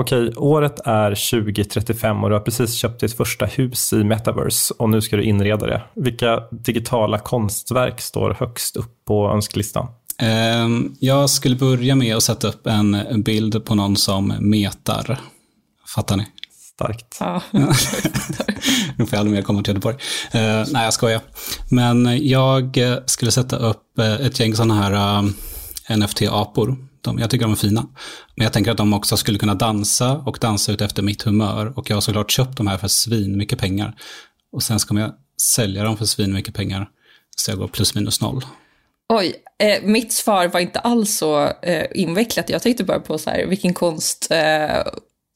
Okej, året är 2035 och du har precis köpt ditt första hus i Metaverse och nu ska du inreda det. Vilka digitala konstverk står högst upp på önskelistan? Ehm, Jag skulle börja med att sätta upp en bild på någon som metar. Fattar ni? Starkt. Ja. Nu får jag aldrig mer komma till Göteborg. Eh, nej, jag skojar. Men jag skulle sätta upp eh, ett gäng sådana här eh, NFT-apor. De, jag tycker de är fina. Men jag tänker att de också skulle kunna dansa och dansa ut efter mitt humör. Och jag har såklart köpt de här för svin mycket pengar. Och sen ska jag sälja dem för svin mycket pengar. Så jag går plus minus noll. Oj, eh, mitt svar var inte alls så eh, invecklat. Jag tänkte bara på så här, vilken konst eh,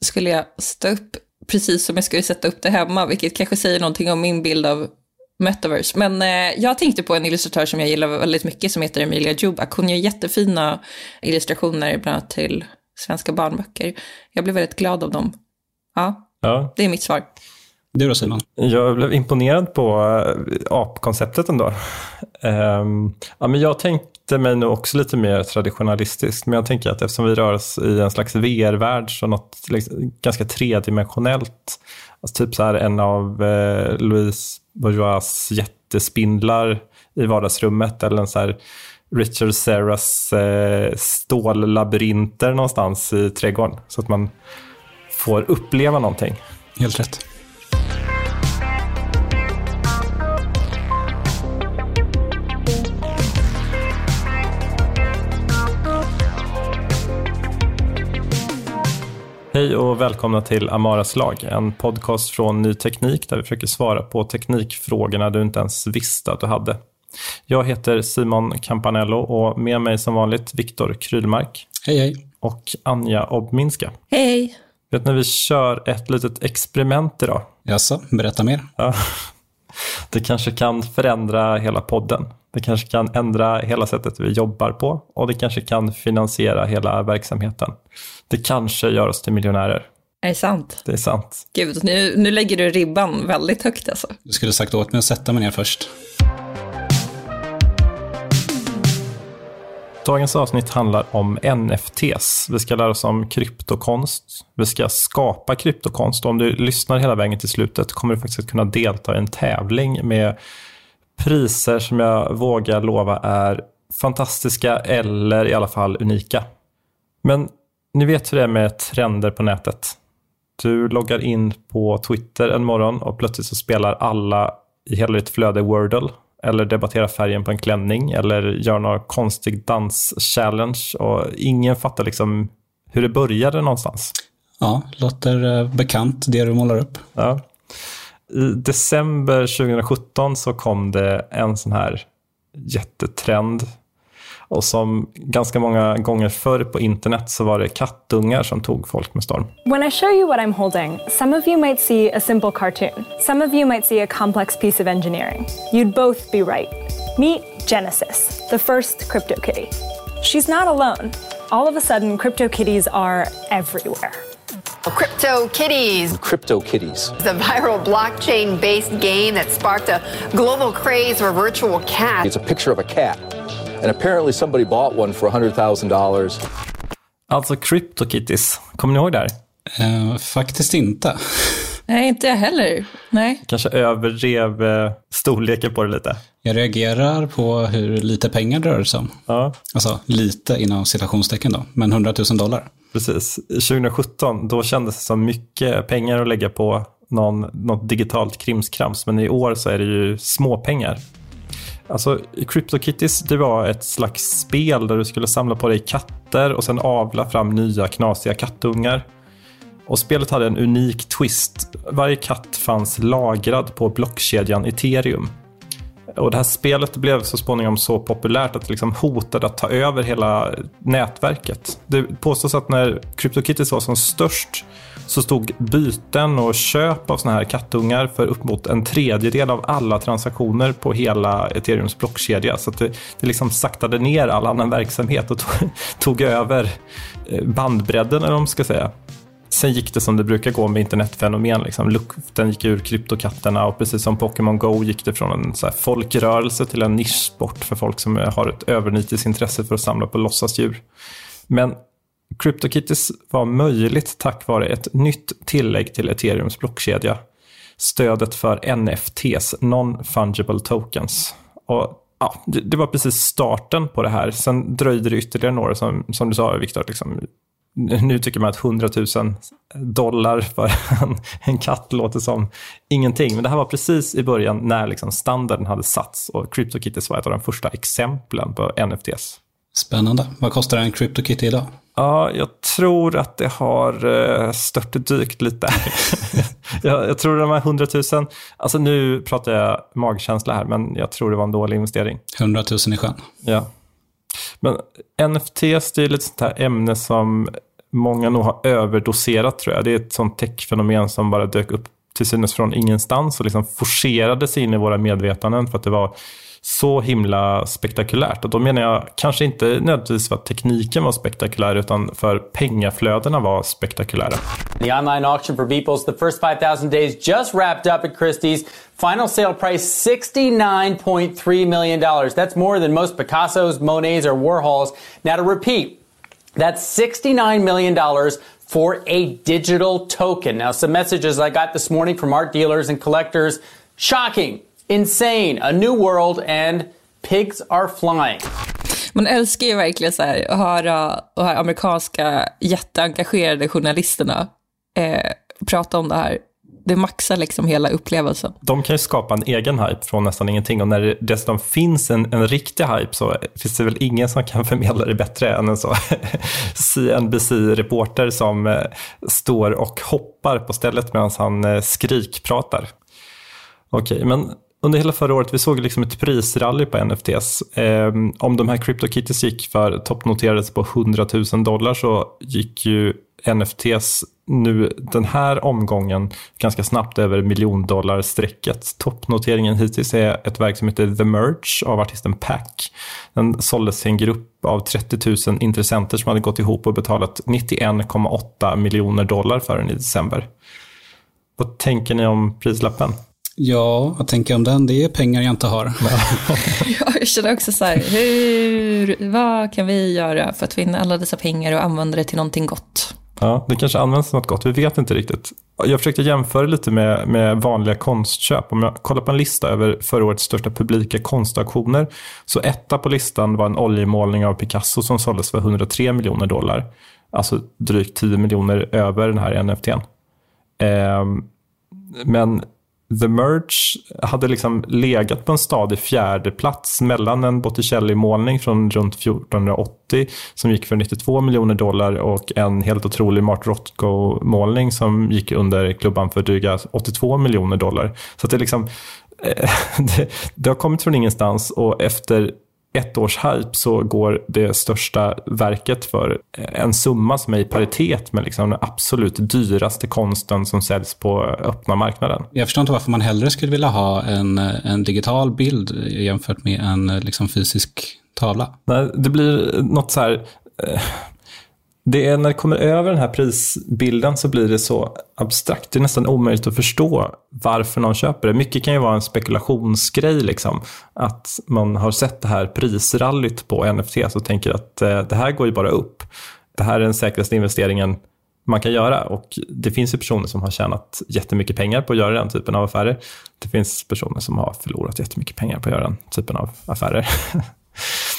skulle jag sätta upp precis som jag skulle sätta upp det hemma, vilket kanske säger någonting om min bild av metaverse. Men eh, jag tänkte på en illustratör som jag gillar väldigt mycket som heter Emilia Jubak. Hon gör jättefina illustrationer, bland annat till svenska barnböcker. Jag blev väldigt glad av dem. Ja, Ja. det är mitt svar. Du då Simon? Jag blev imponerad på äh, apkonceptet ändå. Ehm, ja, men jag tänkte mig nog också lite mer traditionalistiskt, men jag tänker att eftersom vi rör oss i en slags VR-värld så något liksom, ganska tredimensionellt, alltså typ så här en av eh, Louise Bourgeois jättespindlar i vardagsrummet eller en så här Richard Serras eh, stållabyrinter någonstans i trädgården, så att man får uppleva någonting. Helt rätt. Hej och välkomna till Amaras lag, en podcast från Ny Teknik där vi försöker svara på teknikfrågorna du inte ens visste att du hade. Jag heter Simon Campanello och med mig som vanligt Viktor Krylmark Hej hej. och Anja Obminska. Hej! Vet ni, vi kör ett litet experiment idag. Jaså, berätta mer. Ja. Det kanske kan förändra hela podden. Det kanske kan ändra hela sättet vi jobbar på och det kanske kan finansiera hela verksamheten. Det kanske gör oss till miljonärer. Är det sant? Det är sant. Gud, nu, nu lägger du ribban väldigt högt alltså. Du skulle sagt åt mig att sätta mig ner först. Dagens avsnitt handlar om NFTs. Vi ska lära oss om kryptokonst. Vi ska skapa kryptokonst. Och om du lyssnar hela vägen till slutet kommer du faktiskt att kunna delta i en tävling med priser som jag vågar lova är fantastiska eller i alla fall unika. Men ni vet hur det är med trender på nätet. Du loggar in på Twitter en morgon och plötsligt så spelar alla i hela ditt flöde Wordle eller debatterar färgen på en klänning eller gör någon konstig dans-challenge och ingen fattar liksom hur det började någonstans. Ja, låter eh, bekant det du målar upp. Ja. I december 2017 så kom det en sån här jättetrend. Och som ganska många gånger förr på internet så var det kattungar som tog folk med storm. When I show you what I'm holding, some of you might see a simple cartoon. Some of you might see a complex piece of engineering. You'd both be right. Meet Genesis, the first CryptoKitty. She's not alone. all of a sudden, CryptoKitties are everywhere. Crypto Kitties. Crypto Kitties. It's a viral blockchain based game that sparked a global craze for virtual cats. It's a picture of a cat. And apparently somebody bought one for $100,000. Alltså CryptoKitties, kommer ni ihåg det här? Eh, faktiskt inte. Nej, inte jag heller. Nej. Kanske överdrev eh, storleken på det lite. Jag reagerar på hur lite pengar det rör sig om. Ja. Alltså lite inom citationstecken då, men 100 000 dollar. Precis. 2017, då kändes det som mycket pengar att lägga på någon, något digitalt krimskrams, men i år så är det ju småpengar. Alltså, CryptoKitties, det var ett slags spel där du skulle samla på dig katter och sen avla fram nya knasiga kattungar. Och spelet hade en unik twist. Varje katt fanns lagrad på blockkedjan ethereum. Och det här spelet blev så småningom så populärt att det liksom hotade att ta över hela nätverket. Det påstås att när CryptoKitties var som störst så stod byten och köp av såna här kattungar för upp mot en tredjedel av alla transaktioner på hela ethereums blockkedja. Så det, det liksom saktade ner all annan verksamhet och tog, tog över eh, bandbredden, eller vad man ska säga. Sen gick det som det brukar gå med internetfenomen. Liksom. Luften gick ur kryptokatterna och precis som Pokémon Go gick det från en så här folkrörelse till en nischsport för folk som har ett övernitiskt intresse för att samla på låtsasdjur. Men CryptoKitties var möjligt tack vare ett nytt tillägg till ethereums blockkedja. Stödet för NFTs, Non-Fungible Tokens. Och ja, det, det, var precis starten på det här. Sen dröjde det ytterligare några, som, som du sa Viktor, liksom, nu tycker man att 100 000 dollar för en, en katt låter som ingenting. Men det här var precis i början när liksom standarden hade satts och CryptoKitties var ett av de första exemplen på NFTs. Spännande. Vad kostar en CryptoKitty idag? Ja, jag tror att det har uh, störtdykt lite. jag, jag tror de här 100 000, alltså nu pratar jag magkänsla här, men jag tror det var en dålig investering. 100 000 i sjön. Ja. Men NFTs, det är lite sånt här ämne som många nog har överdoserat tror jag. Det är ett sånt techfenomen som bara dök upp till synes från ingenstans och liksom forcerades in i våra medvetanden för att det var så himla spektakulärt. Och då menar jag kanske inte nödvändigtvis för att tekniken var spektakulär utan för pengaflödena var spektakulära. The online auction for Beeples, the first 5000 days just wrapped up at Christie's. Final sale price $69.3 million. That's more than most Picassos, Monets, or Warhols. Now to repeat, that's $69 million for a digital token. Now, some messages I got this morning from art dealers and collectors. Shocking, insane, a new world, and pigs are flying. Man älskar ju verkligen så här, att höra de här amerikanska jätteengagerade journalisterna eh, prata om det här. Det maxar liksom hela upplevelsen. De kan ju skapa en egen hype från nästan ingenting och när det dessutom finns en, en riktig hype så finns det väl ingen som kan förmedla det bättre än en så CNBC-reporter som eh, står och hoppar på stället medan han eh, skrikpratar. Okej, okay, men under hela förra året, vi såg liksom ett prisrally på NFTs. Eh, om de här CryptoKitties gick för toppnoterades på 100 000 dollar så gick ju NFTs nu den här omgången ganska snabbt över miljondollarstrecket. Toppnoteringen hittills är ett verk som heter The Merge av artisten Pack. Den såldes till en grupp av 30 000 intressenter som hade gått ihop och betalat 91,8 miljoner dollar för den i december. Vad tänker ni om prislappen? Ja, vad tänker jag om den? Det är pengar jag inte har. ja, jag känner också så här, hur, vad kan vi göra för att in alla dessa pengar och använda det till någonting gott? Ja, det kanske används till något gott, vi vet inte riktigt. Jag försökte jämföra lite med, med vanliga konstköp. Om jag kollar på en lista över förra årets största publika konstauktioner, så etta på listan var en oljemålning av Picasso som såldes för 103 miljoner dollar. Alltså drygt 10 miljoner över den här NFTn. Eh, men The Merge hade liksom legat på en stadig fjärde plats mellan en Botticelli-målning från runt 1480 som gick för 92 miljoner dollar och en helt otrolig Mart Rothko-målning som gick under klubban för dryga 82 miljoner dollar. Så det, liksom, det, det har kommit från ingenstans och efter ett års hype så går det största verket för en summa som är i paritet med liksom den absolut dyraste konsten som säljs på öppna marknaden. Jag förstår inte varför man hellre skulle vilja ha en, en digital bild jämfört med en liksom fysisk tavla. Nej, det blir något så här... Det är när det kommer över den här prisbilden så blir det så abstrakt. Det är nästan omöjligt att förstå varför någon köper det. Mycket kan ju vara en spekulationsgrej, liksom. Att man har sett det här prisrallyt på NFT och tänker att eh, det här går ju bara upp. Det här är den säkraste investeringen man kan göra. Och det finns ju personer som har tjänat jättemycket pengar på att göra den typen av affärer. Det finns personer som har förlorat jättemycket pengar på att göra den typen av affärer.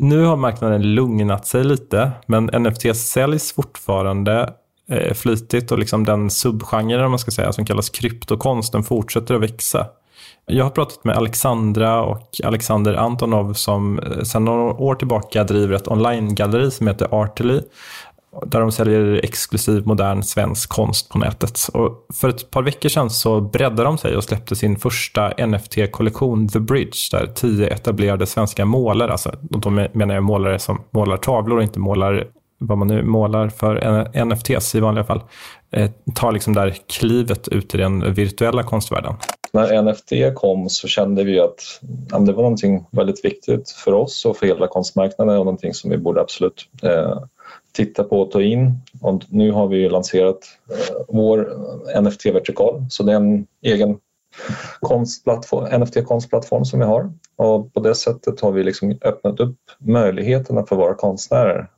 nu har marknaden lugnat sig lite, men NFT säljs fortfarande eh, flitigt och liksom den subgenre man ska säga, som kallas kryptokonst, den fortsätter att växa. Jag har pratat med Alexandra och Alexander Antonov som eh, sedan några år tillbaka driver ett online-galleri som heter Artely där de säljer exklusiv modern svensk konst på nätet. Och för ett par veckor sedan så breddade de sig och släppte sin första NFT-kollektion The Bridge, där tio etablerade svenska målare, alltså de menar jag målare som målar tavlor och inte målar vad man nu målar för NFTs i vanliga fall, eh, tar liksom där klivet ut i den virtuella konstvärlden. När NFT kom så kände vi att ja, det var någonting väldigt viktigt för oss och för hela konstmarknaden och någonting som vi borde absolut eh, titta på och ta in. Och nu har vi lanserat eh, vår eh, NFT-vertikal, så det är en egen NFT-konstplattform som vi har. Och på det sättet har vi liksom öppnat upp möjligheterna för våra konstnärer.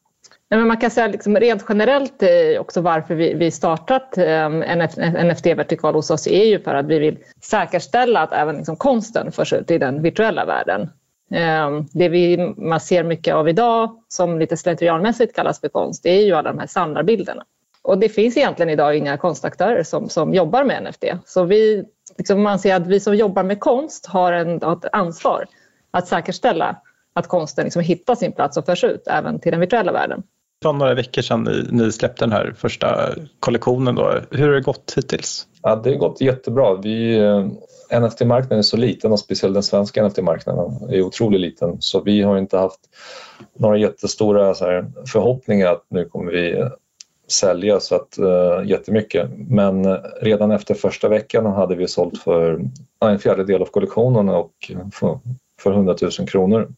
Nej, men man kan säga liksom rent generellt eh, också varför vi, vi startat en NFT-vertikal hos oss är ju för att vi vill säkerställa att även liksom konsten förs ut i den virtuella världen. Ehm, det vi, man ser mycket av idag, som lite slentrianmässigt kallas för konst, det är ju alla de här samlarbilderna. Och det finns egentligen idag inga konstaktörer som, som jobbar med NFT. Så vi liksom, man ser att vi som jobbar med konst har, en, har ett ansvar att säkerställa att konsten liksom hittar sin plats och förs ut även till den virtuella världen var några veckor sedan ni, ni släppte den här första kollektionen. Då. Hur har det gått hittills? Ja, det har gått jättebra. Vi, eh, NFT-marknaden är så liten och speciellt den svenska NFT-marknaden är otroligt liten så vi har inte haft några jättestora så här, förhoppningar att nu kommer vi eh, sälja så att, uh, jättemycket. Men redan efter första veckan hade vi sålt för en fjärdedel av kollektionen och för, för 100 000 kronor.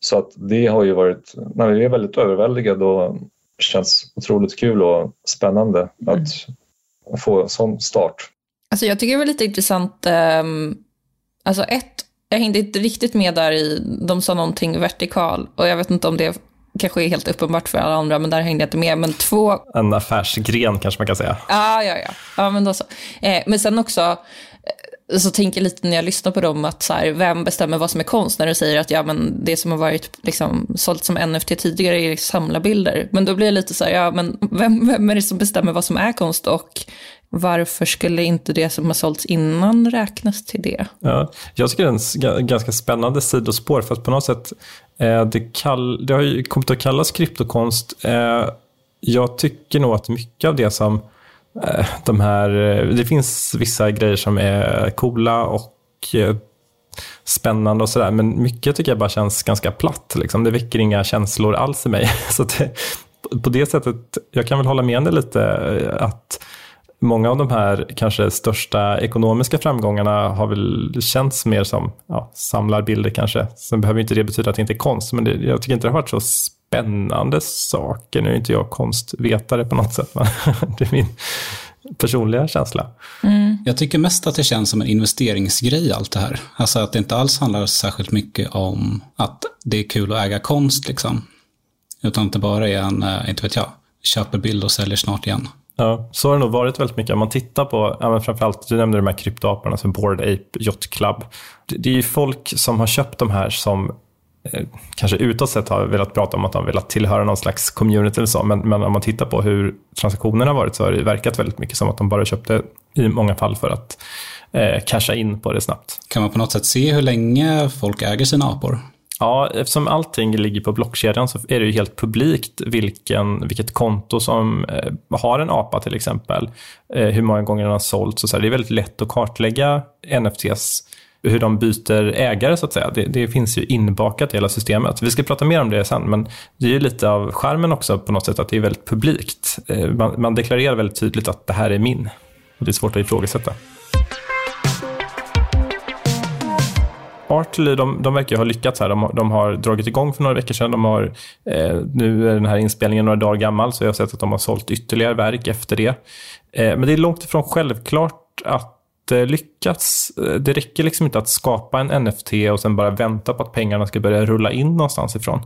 Så att det har ju varit, nej, vi är väldigt överväldigade och känns otroligt kul och spännande mm. att få en sån start. Alltså jag tycker det var lite intressant, um, alltså ett, jag hängde inte riktigt med där i, de sa någonting vertikal och jag vet inte om det kanske är helt uppenbart för alla andra, men där hängde jag inte med. Men två... En affärsgren kanske man kan säga. Ja, ja, ja. ja men då så. Eh, men sen också, så tänker jag lite när jag lyssnar på dem att så här, vem bestämmer vad som är konst? När du säger att ja, men det som har varit liksom, sålt som NFT tidigare är samlarbilder. Men då blir jag lite så här, ja, men vem, vem är det som bestämmer vad som är konst och varför skulle inte det som har sålts innan räknas till det? Ja, jag tycker det är en ganska spännande sidospår, för att på något sätt, eh, det, kall, det har ju kommit att kallas kryptokonst. Eh, jag tycker nog att mycket av det som eh, Eh, de här, eh, det finns vissa grejer som är coola och eh, spännande och sådär, men mycket tycker jag bara känns ganska platt. Liksom. Det väcker inga känslor alls i mig. Så det, på det sättet, jag kan väl hålla med dig lite att många av de här kanske största ekonomiska framgångarna har väl känts mer som ja, samlarbilder kanske. Sen behöver inte det betyda att det inte är konst, men det, jag tycker inte det har varit så spännande saker. Nu är inte jag konstvetare på något sätt, men det är min personliga känsla. Mm. Jag tycker mest att det känns som en investeringsgrej allt det här. Alltså att det inte alls handlar särskilt mycket om att det är kul att äga konst liksom. Utan att det bara är en, eh, inte vet jag, köper bild och säljer snart igen. Ja, så har det nog varit väldigt mycket. Om man tittar på, ja, men framförallt, du nämnde de här kryptoaparna som Bored Ape Yacht Club. Det, det är ju folk som har köpt de här som kanske utåt sett har velat prata om att de velat tillhöra någon slags community eller så, men, men om man tittar på hur transaktionerna har varit så har det verkat väldigt mycket som att de bara köpte i många fall för att eh, casha in på det snabbt. Kan man på något sätt se hur länge folk äger sina apor? Ja, eftersom allting ligger på blockkedjan så är det ju helt publikt vilken, vilket konto som eh, har en apa till exempel. Eh, hur många gånger den har sålts och så. Här. Det är väldigt lätt att kartlägga NFTs hur de byter ägare så att säga. Det, det, finns ju inbakat i hela systemet. Vi ska prata mer om det sen, men det är ju lite av skärmen också på något sätt att det är väldigt publikt. Eh, man, man deklarerar väldigt tydligt att det här är min. Och det är svårt att ifrågasätta. Artly, de, de verkar ha lyckats här. De, de, har dragit igång för några veckor sedan. De har, eh, nu är den här inspelningen några dagar gammal, så jag har sett att de har sålt ytterligare verk efter det. Eh, men det är långt ifrån självklart att eh, det räcker liksom inte att skapa en NFT och sen bara vänta på att pengarna ska börja rulla in någonstans ifrån.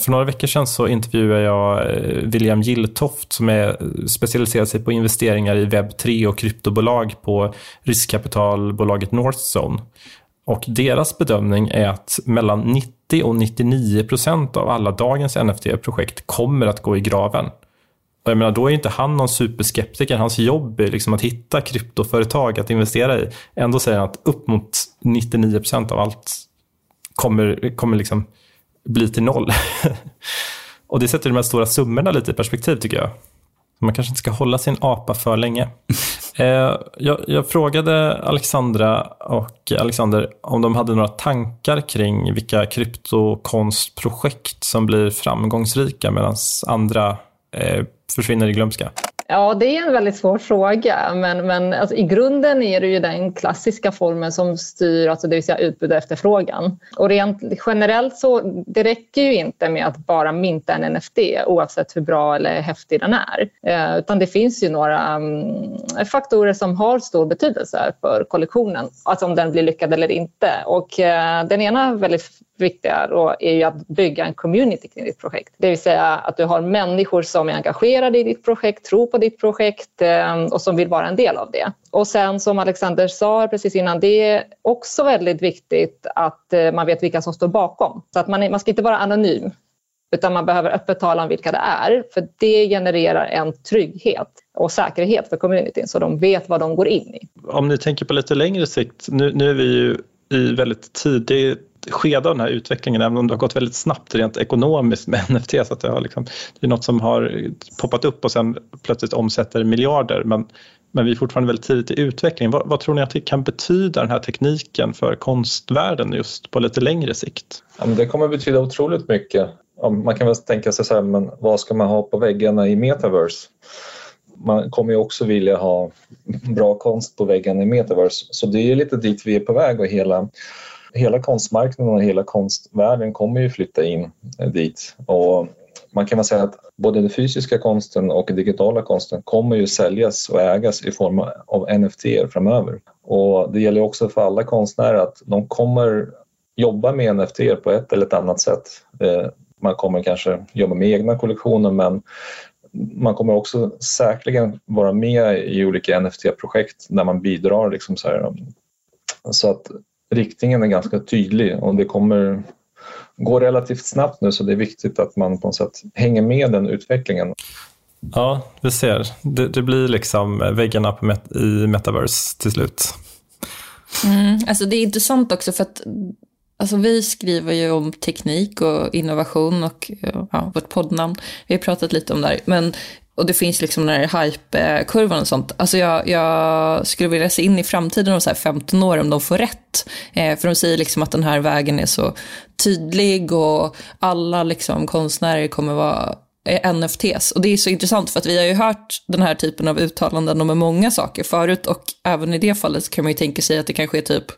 För några veckor sedan så intervjuade jag eh, William Gilltoft som är specialiserad sig på investeringar i webb 3 och kryptobolag på riskkapitalbolaget Northzone. Och deras bedömning är att mellan 90 och 99 procent av alla dagens NFT-projekt kommer att gå i graven. Och jag menar, då är inte han någon superskeptiker. Hans jobb är liksom att hitta kryptoföretag att investera i. Ändå säger han att upp mot 99 procent av allt kommer, kommer liksom bli till noll. och det sätter de här stora summorna lite i perspektiv tycker jag. Man kanske inte ska hålla sin apa för länge. Eh, jag, jag, frågade Alexandra och Alexander om de hade några tankar kring vilka kryptokonstprojekt som blir framgångsrika medan andra eh, försvinner i glömska. Ja, det är en väldigt svår fråga, men, men alltså, i grunden är det ju den klassiska formen som styr, alltså det vill säga utbud och efterfrågan. Och rent generellt så det räcker ju inte med att bara minta en NFT oavsett hur bra eller häftig den är, eh, utan det finns ju några um, faktorer som har stor betydelse för kollektionen, alltså om den blir lyckad eller inte. Och eh, den ena väldigt viktiga då är ju att bygga en community kring ditt projekt. Det vill säga att du har människor som är engagerade i ditt projekt, tror på ditt projekt eh, och som vill vara en del av det. Och sen som Alexander sa precis innan, det är också väldigt viktigt att eh, man vet vilka som står bakom. Så att man, man ska inte vara anonym utan man behöver öppet tala om vilka det är för det genererar en trygghet och säkerhet för communityn så de vet vad de går in i. Om ni tänker på lite längre sikt, nu, nu är vi ju i väldigt tidigt skede av den här utvecklingen, även om det har gått väldigt snabbt rent ekonomiskt med NFT. Så att det, har liksom, det är något som har poppat upp och sen plötsligt omsätter miljarder. Men, men vi är fortfarande väldigt tidigt i utvecklingen. Vad, vad, tror ni att det kan betyda den här tekniken för konstvärlden just på lite längre sikt? Ja, det kommer betyda otroligt mycket. Man kan väl tänka sig så här, men vad ska man ha på väggarna i metaverse? man kommer ju också vilja ha bra konst på väggen i metaverse. Så det är lite dit vi är på väg och hela hela konstmarknaden och hela konstvärlden kommer ju flytta in eh, dit. Och man kan väl säga att både den fysiska konsten och den digitala konsten kommer ju säljas och ägas i form av NFT framöver. Och det gäller också för alla konstnärer att de kommer jobba med NFT på ett eller ett annat sätt. Eh, man kommer kanske jobba med egna kollektioner men man kommer också säkerligen vara med i olika NFT-projekt där man bidrar. Liksom så, här. så att riktningen är ganska tydlig och det kommer gå relativt snabbt nu så det är viktigt att man på något sätt hänger med den utvecklingen. Ja, vi ser. Det, det blir liksom väggarna på met i metaverse till slut. Mm, alltså det är intressant också för att Alltså vi skriver ju om teknik och innovation och ja, vårt poddnamn. Vi har pratat lite om det här. Men och det finns liksom den här hype-kurvan och sånt. Alltså jag, jag skulle vilja se in i framtiden om så här 15 år om de får rätt. Eh, för de säger liksom att den här vägen är så tydlig och alla liksom konstnärer kommer vara eh, NFTs. Och det är så intressant för att vi har ju hört den här typen av uttalanden om många saker förut och även i det fallet kan man ju tänka sig att det kanske är typ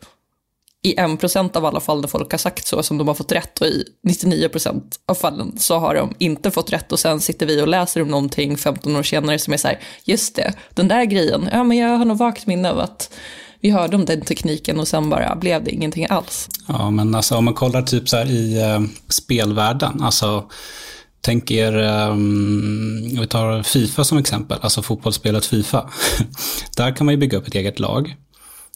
i 1% av alla fall där folk har sagt så som de har fått rätt och i 99% av fallen så har de inte fått rätt och sen sitter vi och läser om någonting 15 år senare som är så här, just det, den där grejen, ja men jag har nog vagt minne av att vi hörde om den tekniken och sen bara blev det ingenting alls. Ja, men alltså om man kollar typ så här i eh, spelvärlden, alltså Tänk er, um, vi tar Fifa som exempel, alltså fotbollsspelet Fifa. Där kan man ju bygga upp ett eget lag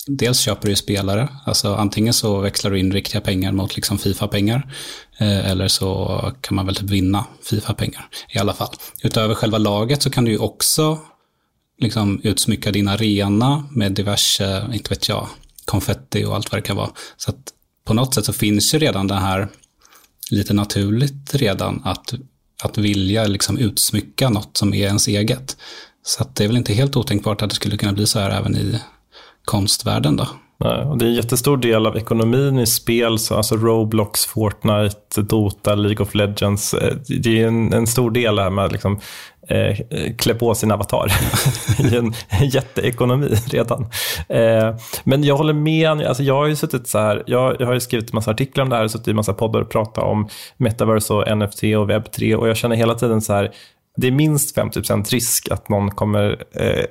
dels köper du spelare, alltså antingen så växlar du in riktiga pengar mot liksom Fifa-pengar, eh, eller så kan man väl typ vinna Fifa-pengar i alla fall. Utöver själva laget så kan du ju också liksom utsmycka din arena med diverse, inte vet jag, konfetti och allt vad det kan vara. Så att på något sätt så finns ju redan det här lite naturligt redan att, att vilja liksom utsmycka något som är ens eget. Så att det är väl inte helt otänkbart att det skulle kunna bli så här även i konstvärlden då. Nej, och det är en jättestor del av ekonomin i spel, så alltså Roblox, Fortnite, Dota, League of Legends. Eh, det är en, en stor del här med liksom, eh, klä på sin avatar i en, en jätteekonomi redan. Eh, men jag håller med, alltså jag har ju suttit så här, jag, jag har ju skrivit en massa artiklar om det här och suttit i en massa poddar och pratat om metaverse och NFT och webb 3 och jag känner hela tiden så här, det är minst 50 risk att någon kommer eh,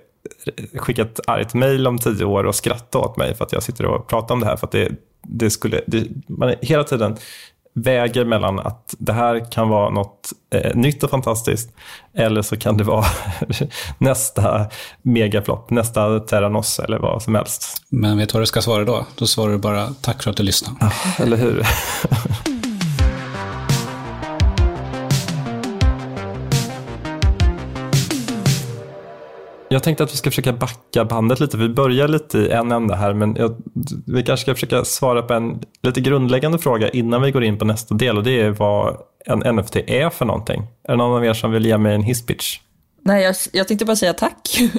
skicka ett argt mejl om tio år och skratta åt mig för att jag sitter och pratar om det här. För att det, det skulle, det, man hela tiden väger mellan att det här kan vara något eh, nytt och fantastiskt eller så kan det vara nästa megaflopp, nästa Terranos eller vad som helst. Men vet du vad du ska svara då? Då svarar du bara tack för att du lyssnade. Ja, eller hur? Jag tänkte att vi ska försöka backa bandet lite. Vi börjar lite i en ända här, men jag, vi kanske ska försöka svara på en lite grundläggande fråga innan vi går in på nästa del och det är vad en NFT är för någonting. Är det någon av er som vill ge mig en hisspitch? Nej, jag, jag tänkte bara säga tack.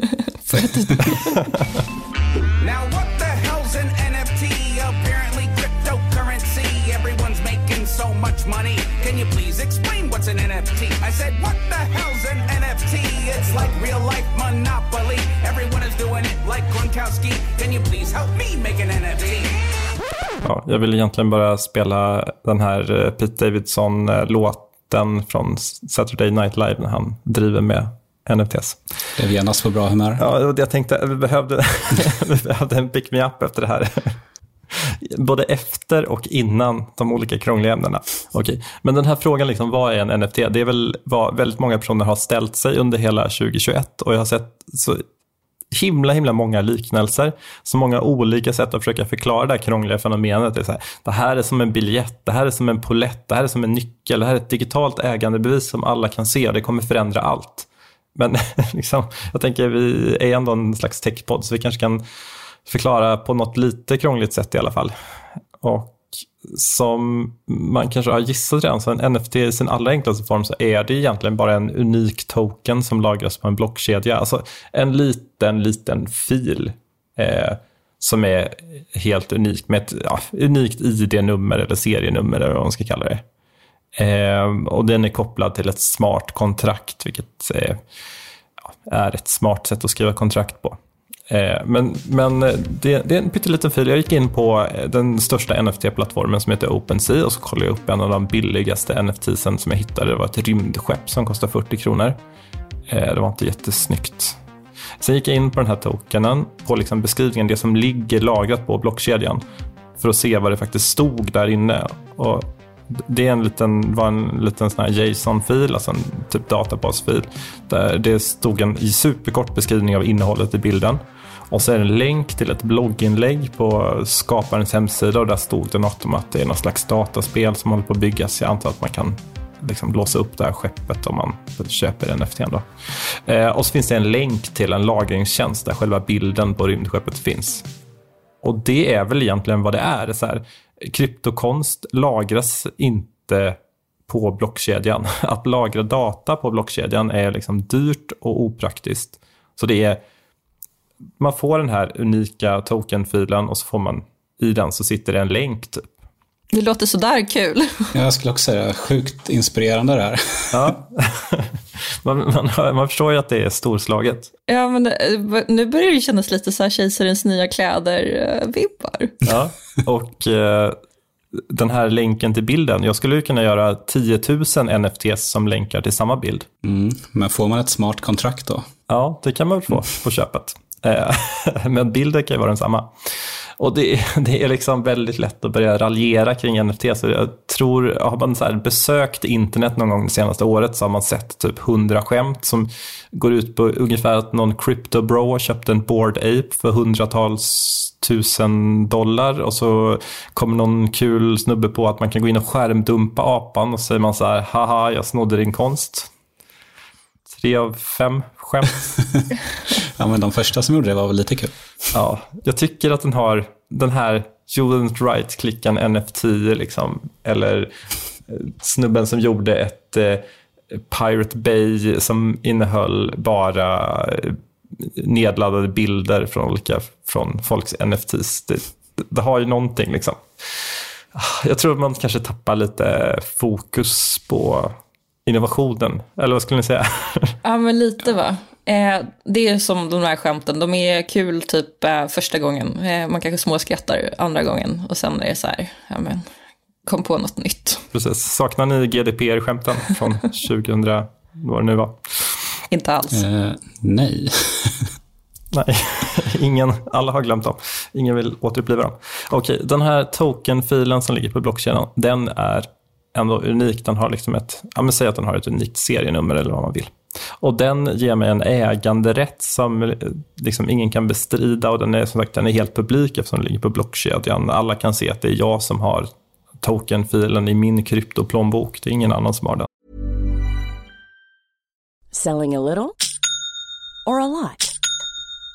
Gronkowski. Can you please help me make an NFT? Ja, jag vill egentligen bara spela den här eh, Pete Davidson-låten från Saturday Night Live när han driver med NFTs. Det är genast på bra humör. Ja, jag tänkte vi behövde, vi behövde en pick me up efter det här. Både efter och innan de olika krångliga ämnena. Okej. Men den här frågan, liksom, vad är en NFT? Det är väl vad väldigt många personer har ställt sig under hela 2021 och jag har sett så himla, himla många liknelser. Så många olika sätt att försöka förklara det här krångliga fenomenet. Det, är så här, det här är som en biljett, det här är som en polett, det här är som en nyckel, det här är ett digitalt ägandebevis som alla kan se och det kommer förändra allt. Men liksom, jag tänker vi är ändå en slags techpodd så vi kanske kan förklara på något lite krångligt sätt i alla fall. Och som man kanske har gissat redan, så en NFT i sin allra enklaste form så är det egentligen bara en unik token som lagras på en blockkedja. Alltså en liten, liten fil eh, som är helt unik med ett ja, unikt ID-nummer eller serienummer eller vad man ska kalla det. Eh, och den är kopplad till ett smart kontrakt, vilket eh, är ett smart sätt att skriva kontrakt på. Eh, men, men eh, det, det, är en pytteliten fil. Jag gick in på eh, den största NFT-plattformen som heter OpenSea och så kollade jag upp en av de billigaste NFTsen som jag hittade. Det var ett rymdskepp som kostade 40 kronor. Det var inte jättesnyggt. Sen gick jag in på den här tokenen, på liksom beskrivningen, det som ligger lagrat på blockkedjan, för att se vad det faktiskt stod där inne. Och det är en liten, var en liten sån här JSON-fil, alltså en typ databasfil, där det stod en superkort beskrivning av innehållet i bilden. Och så är det en länk till ett blogginlägg på skaparens hemsida och där stod det något om att det är något slags dataspel som håller på att byggas. Jag antar att man kan liksom låsa upp det här skeppet om man köper NFT. Då. Eh, och så finns det en länk till en lagringstjänst där själva bilden på rymdskeppet finns. Och det är väl egentligen vad det är. Så här, kryptokonst lagras inte på blockkedjan. Att lagra data på blockkedjan är liksom dyrt och opraktiskt. Så det är man får den här unika tokenfilen och så får man i den så sitter det en länk typ. Det låter sådär kul. Jag skulle också säga sjukt inspirerande det här. Ja, man, man, man, förstår ju att det är storslaget. Ja, men eh, nu börjar det kännas lite så här kejsarens nya kläder-vibbar. Ja, och eh, den här länken till bilden. Jag skulle ju kunna göra 10 000 NFTs som länkar till samma bild. Mm, men får man ett smart kontrakt då? Ja, det kan man väl få på köpet. Eh, men bilden kan ju vara densamma. Och det, det är liksom väldigt lätt att börja raljera kring NFT. Så jag tror, har man så besökt internet någon gång det senaste året så har man sett typ hundra skämt som går ut på ungefär att någon crypto bro köpte en board ape för hundratals tusen dollar och så kommer någon kul snubbe på att man kan gå in och skärmdumpa apan och så säger man så här, haha, jag snodde din konst. Tre av fem skämt. ja, men de första som gjorde det var väl lite kul. Ja, jag tycker att den har den här You didn't right-klickan NFT, liksom, eller eh, snubben som gjorde ett eh, Pirate Bay som innehöll bara eh, nedladdade bilder från olika från folks NFTs. Det, det har ju någonting liksom. Jag tror att man kanske tappar lite fokus på innovationen. Eller vad skulle ni säga? Ja, men lite va. Eh, det är som de här skämten, de är kul typ eh, första gången. Eh, man kanske småskrattar andra gången och sen är det så här, ja men, kom på något nytt. Precis. Saknar ni GDPR-skämten från 2000, vad det nu var? Inte alls. Eh, nej. Nej, ingen, alla har glömt dem. Ingen vill återuppliva dem. Okej, den här token-filen som ligger på blockkedjan, den är ändå unik. Den har liksom ett, ja men säg att den har ett unikt serienummer eller vad man vill. Och den ger mig en äganderätt som eh, liksom ingen kan bestrida och den är som sagt den är helt publik eftersom den ligger på blockkedjan. Alla kan se att det är jag som har tokenfilen i min kryptoplånbok. Det är ingen annan som har den. Selling a little or a lot?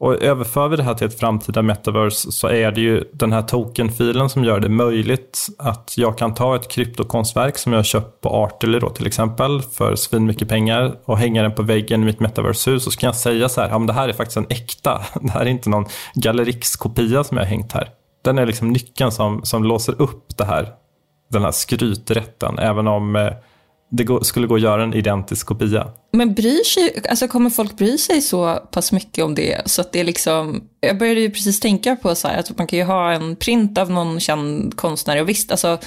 Och överför vi det här till ett framtida metaverse så är det ju den här tokenfilen som gör det möjligt att jag kan ta ett kryptokonstverk som jag köpt på Artely då till exempel för svin mycket pengar och hänga den på väggen i mitt metaverse-hus och så kan jag säga så här, ja men det här är faktiskt en äkta, det här är inte någon Gallerix-kopia som jag har hängt här. Den är liksom nyckeln som, som låser upp det här, den här skryträtten, även om eh, det skulle gå att göra en identisk kopia. Men bryr sig, alltså kommer folk bry sig så pass mycket om det? Så att det är liksom, jag började ju precis tänka på så här, att man kan ju ha en print av någon känd konstnär och visst, alltså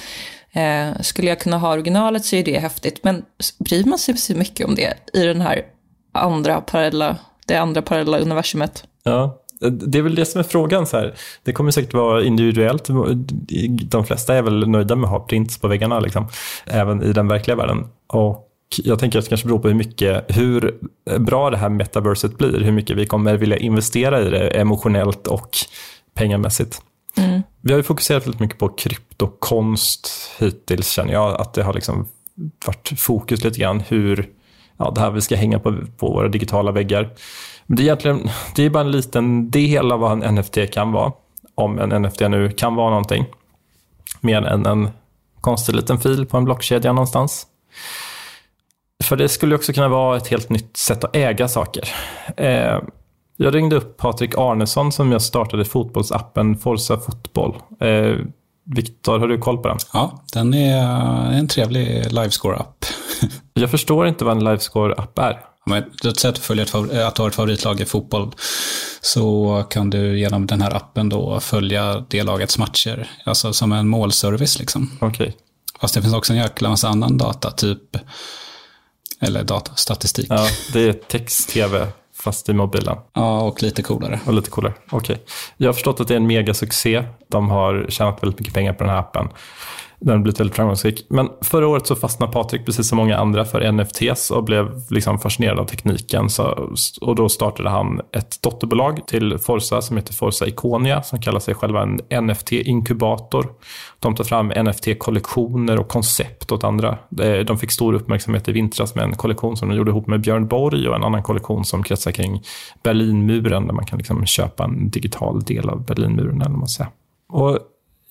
eh, skulle jag kunna ha originalet så är det häftigt, men bryr man sig så mycket om det i den här andra parallella, det andra parallella universumet? Ja, det är väl det som är frågan. Så här. Det kommer säkert vara individuellt. De flesta är väl nöjda med att ha prints på väggarna, liksom. även i den verkliga världen. Och jag tänker att det kanske beror på hur mycket, hur bra det här metaverset blir. Hur mycket vi kommer vilja investera i det emotionellt och pengamässigt. Mm. Vi har ju fokuserat väldigt mycket på kryptokonst hittills, känner jag. Att det har liksom varit fokus lite grann hur ja, det här vi ska hänga på, på våra digitala väggar. Det är egentligen det är bara en liten del av vad en NFT kan vara. Om en NFT nu kan vara någonting. Mer än en konstig liten fil på en blockkedja någonstans. För det skulle också kunna vara ett helt nytt sätt att äga saker. Eh, jag ringde upp Patrik Arnesson som jag startade fotbollsappen Forza Fotboll. Eh, Viktor, har du koll på den? Ja, den är en trevlig livescore-app. jag förstår inte vad en livescore-app är. Men ett sätt att följa ett, att ha ett favoritlag i fotboll så kan du genom den här appen då följa det lagets matcher. Alltså som en målservice liksom. Okej. Okay. Fast det finns också en jäkla massa annan data, typ eller data, statistik. Ja, det är text-tv fast i mobilen. Ja, och lite coolare. Och lite coolare, okej. Okay. Jag har förstått att det är en megasuccé. De har tjänat väldigt mycket pengar på den här appen. Den har blivit väldigt framgångsrik. Men förra året så fastnade Patrik, precis som många andra, för NFTs och blev liksom fascinerad av tekniken. Så, och då startade han ett dotterbolag till Forza som heter Forza Iconia, som kallar sig själva en NFT-inkubator. De tar fram NFT-kollektioner och koncept åt andra. De fick stor uppmärksamhet i vintras med en kollektion som de gjorde ihop med Björn Borg och en annan kollektion som kretsar kring Berlinmuren, där man kan liksom köpa en digital del av Berlinmuren. Eller man säger. Och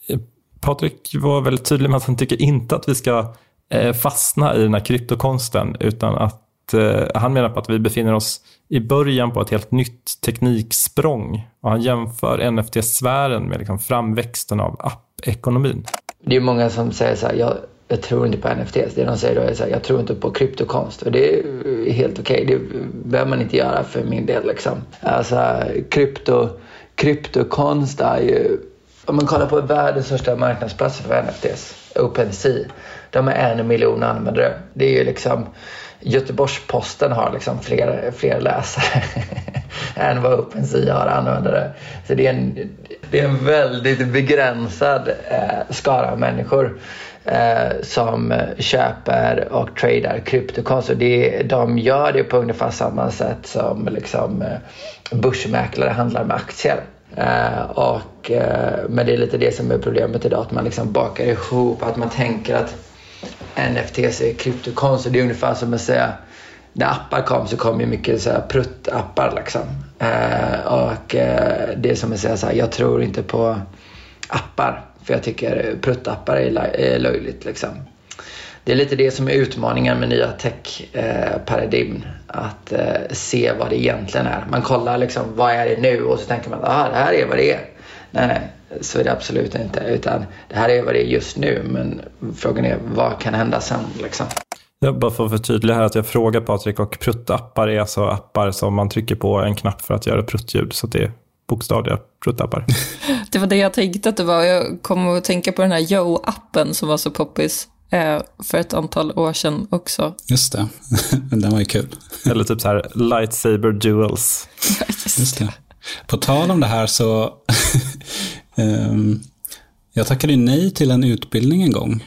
eh, Patrik var väldigt tydlig med att han tycker inte att vi ska eh, fastna i den här kryptokonsten, utan att eh, han menar på att vi befinner oss i början på ett helt nytt tekniksprång. Och han jämför NFT-sfären med liksom framväxten av app-ekonomin. Det är många som säger så här, jag, jag tror inte på NFTs. Det de säger då är så här, jag tror inte på kryptokonst. Och det är helt okej. Okay. Det behöver man inte göra för min del. Liksom. Alltså, krypto, kryptokonst är ju om man kollar på världens största marknadsplats för NFTs, OpenSea. De har en miljon användare. Det är ju liksom Göteborgs-Posten har liksom fler, fler läsare än vad OpenSea har användare. Så det är en, det är en väldigt begränsad eh, skara människor eh, som köper och tradar kryptokonst. Det, de gör det på ungefär samma sätt som liksom, eh, börsmäklare handlar med aktier. Uh, och, uh, men det är lite det som är problemet idag, att man liksom bakar ihop, att man tänker att NFTs är kryptokonst. Det är ungefär som att säga, när appar kom så kom ju mycket så här pruttappar liksom. Uh, och det är som att säga så här, jag tror inte på appar, för jag tycker pruttappar är, är löjligt liksom det är lite det som är utmaningen med nya tech-paradigm. Att eh, se vad det egentligen är. Man kollar liksom, vad är det nu? Och så tänker man, ah, det här är vad det är. Nej, nej, så är det absolut inte. Utan det här är vad det är just nu. Men frågan är, vad kan hända sen? Liksom? Jag bara för att förtydliga här att jag frågar Patrik och pruttappar är alltså appar som man trycker på en knapp för att göra pruttljud. Så det är bokstavliga pruttappar. det var det jag tänkte att det var. Jag kom att tänka på den här Yo-appen som var så poppis för ett antal år sedan också. Just det, den var ju kul. Eller typ så här lightsaber duels. Ja, just, just det. På tal om det här så, um, jag tackade nej till en utbildning en gång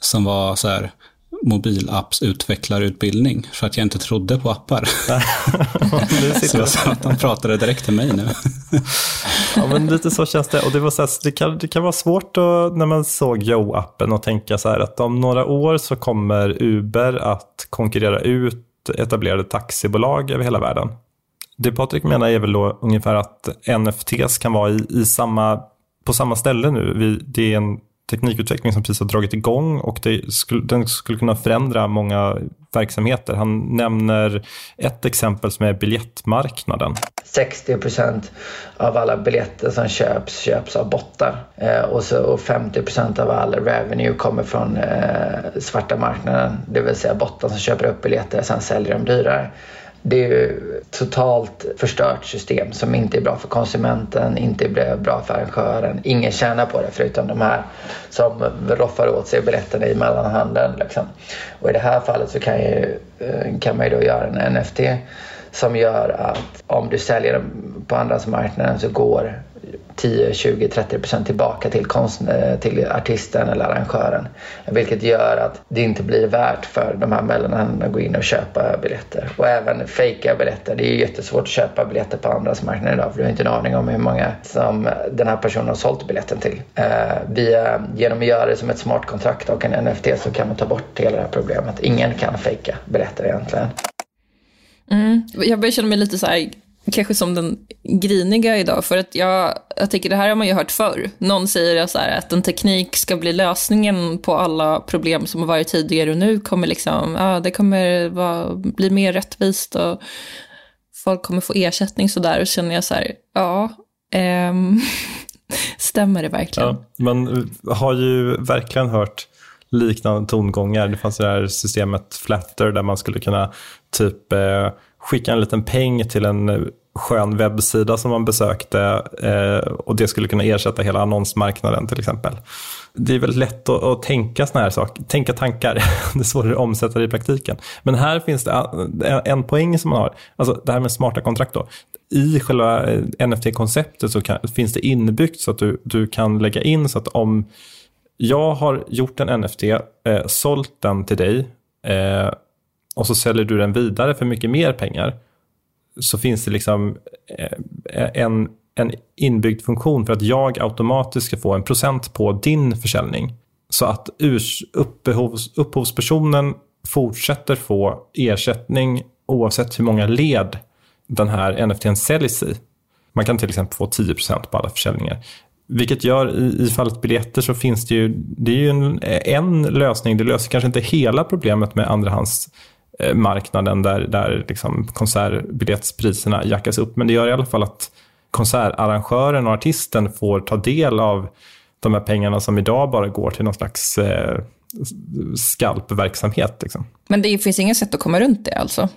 som var så här, mobilappsutvecklarutbildning för att jag inte trodde på appar. så jag sa att de pratade direkt till mig nu. ja, men lite så känns det. Och det, var så här, det, kan, det kan vara svårt att, när man såg Yo-appen och tänka så här att om några år så kommer Uber att konkurrera ut etablerade taxibolag över hela världen. Det Patrik menar är väl då ungefär att NFTs kan vara i, i samma, på samma ställe nu. Vi, det är en teknikutveckling som precis har dragit igång och det skulle, den skulle kunna förändra många verksamheter. Han nämner ett exempel som är biljettmarknaden. 60 procent av alla biljetter som köps, köps av bottar. Eh, och, så, och 50 procent av all revenue kommer från eh, svarta marknaden. Det vill säga bottar som köper upp biljetter och sen säljer dem dyrare. Det är ju totalt förstört system som inte är bra för konsumenten, inte är bra för arrangören. Ingen tjänar på det förutom de här som roffar åt sig biljetterna i mellanhanden. Liksom. Och i det här fallet så kan, ju, eh, kan man ju då göra en NFT som gör att om du säljer dem på andrahandsmarknaden så går 10, 20, 30 procent tillbaka till, konst, eh, till artisten eller arrangören. Vilket gör att det inte blir värt för de här mellanhänderna att gå in och köpa biljetter. Och även fejka biljetter. Det är ju jättesvårt att köpa biljetter på andrahandsmarknaden idag för du har inte en aning om hur många som den här personen har sålt biljetten till. Eh, via, genom att göra det som ett smart kontrakt och en NFT så kan man ta bort hela det här problemet. Ingen kan fejka biljetter egentligen. Mm. Jag börjar känna mig lite så här kanske som den griniga idag, för att jag, jag tycker det här har man ju hört förr. Någon säger så här, att en teknik ska bli lösningen på alla problem som har varit tidigare och nu kommer liksom, ja, det kommer vara, bli mer rättvist och folk kommer få ersättning sådär. Och så känner jag så här, ja, ehm, stämmer det verkligen? Ja, man eh, har ju verkligen hört liknande tongångar. Det fanns det här systemet Flatter där man skulle kunna typ eh, skicka en liten peng till en eh, skön webbsida som man besökte eh, och det skulle kunna ersätta hela annonsmarknaden till exempel. Det är väldigt lätt att, att tänka såna här saker, tänka tankar. Det är svårare att omsätta det i praktiken. Men här finns det eh, en, en poäng som man har, alltså det här med smarta kontrakt då. I själva eh, NFT-konceptet så kan, finns det inbyggt så att du, du kan lägga in så att om jag har gjort en NFT, eh, sålt den till dig eh, och så säljer du den vidare för mycket mer pengar så finns det liksom eh, eh, en, en inbyggd funktion för att jag automatiskt ska få en procent på din försäljning. Så att upphovs, upphovspersonen fortsätter få ersättning oavsett hur många led den här NFTn säljs i. Man kan till exempel få 10% på alla försäljningar. Vilket gör i, i fallet biljetter så finns det ju, det är ju en, en lösning. Det löser kanske inte hela problemet med andrahands andrahandsmarknaden där, där liksom konsertbiljettspriserna jackas upp. Men det gör i alla fall att konsertarrangören och artisten får ta del av de här pengarna som idag bara går till någon slags eh, skalpverksamhet. Liksom. Men det finns inget sätt att komma runt det alltså?